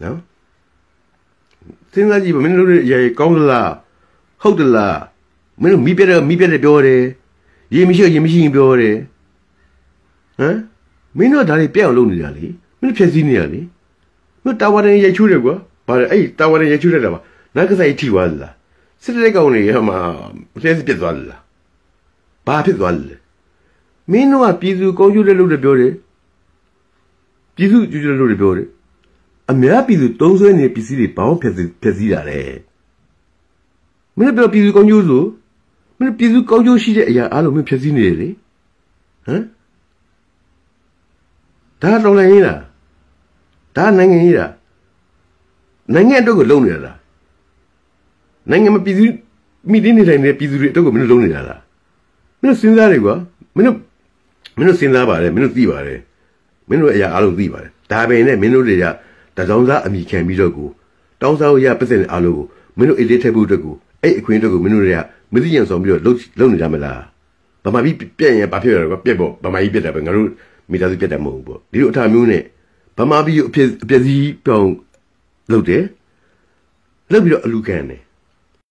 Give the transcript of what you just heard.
နော်စဉ်းစားကြည့်ပါမင်းတို့ရဲ့အရာကြီးကောင်းသလားဟုတ်သလားမင်းတို့မိပြတဲ့မိပြတဲ့ပြောတယ်ရေမရှိရေမရှိရင်ပြောတယ်ဟမ်မင်းတို့ဒါတွေပြက်အောင်လုပ်နေတာလေမင်းတို့ဖြည့်စည်းနေတာလေမင်းတာဝါရင်ရိုက်ချိုးတယ်ကွာဘာလဲအဲ့တာဝါရင်ရိုက်ချိုးတယ်တာပါနတ်ကစားကြီးထိသွားလားစစ်တဲ့ကောင်တွေဟမှာလဲစစ်ပြတ်သွားလားဘာဖြစ်သွားလဲမင်းတို့ကပြည်သူကောင်းကျိုးတဲ့လို့ပြောတယ်ပြည်သူကျိုးတဲ့လို့ပြောတယ် အများပြည်သူတုံးဆွဲနေတဲ့ပစ္စည်းတွေဘောင်းဖျက်စီဖျက်စီးတာလေမင်းတို့ပြောပြည်သူကောင်းကျိုးဆိုမင်းတို့ပြည်သူကောင်းကျိုးရှိတဲ့အရာအားလုံးမင်းဖျက်စီးနေတယ်လေဟမ်ဒါတော်လည်းရေးလားဒါနိုင်ငံရေးလားနိုင်ငံအတွက်ကိုလုံနေတာလားနိုင်ငံမပြည်သူမိတင်းနေတိုင်းနေပြည်သူတွေအတွက်ကိုမင်းတို့လုံနေတာလားမင်းတို့စဉ်းစားတယ်ကွာမင်းတို့မင်းတို့စဉ်းစားပါတယ်မင်းတို့သိပါတယ်မင်းတို့အရာအားလုံးသိပါတယ်ဒါပေမဲ့မင်းတို့တွေက တစောင်းစားအမိခံပြီးတော့ကိုတောင်းစားရပတ်စင်အားလုံးကိုမင်းတို့အေးလေးထည့်ဖို့အတွက်ကိုအဲ့အခွင့်အတွက်ကိုမင်းတို့တွေကမသိရင်ဆောင်ပြီးတော့လုံလုံနေကြမလားဗမာပြည်ပြက်ရင်ဘာဖြစ်ရလဲကွာပြက်ပေါ့ဗမာပြည်ပြက်တယ်ပဲငါတို့မိသားစုပြက်တယ်မဟုတ်ဘူးပေါ့ဒီလိုအထာမျိုးနဲ့ဗမာပြည်ကိုအပြည့်အပြည့်စည်းပြောင်းလုပ်တယ်လုပ်ပြီးတော့အလူခံတယ်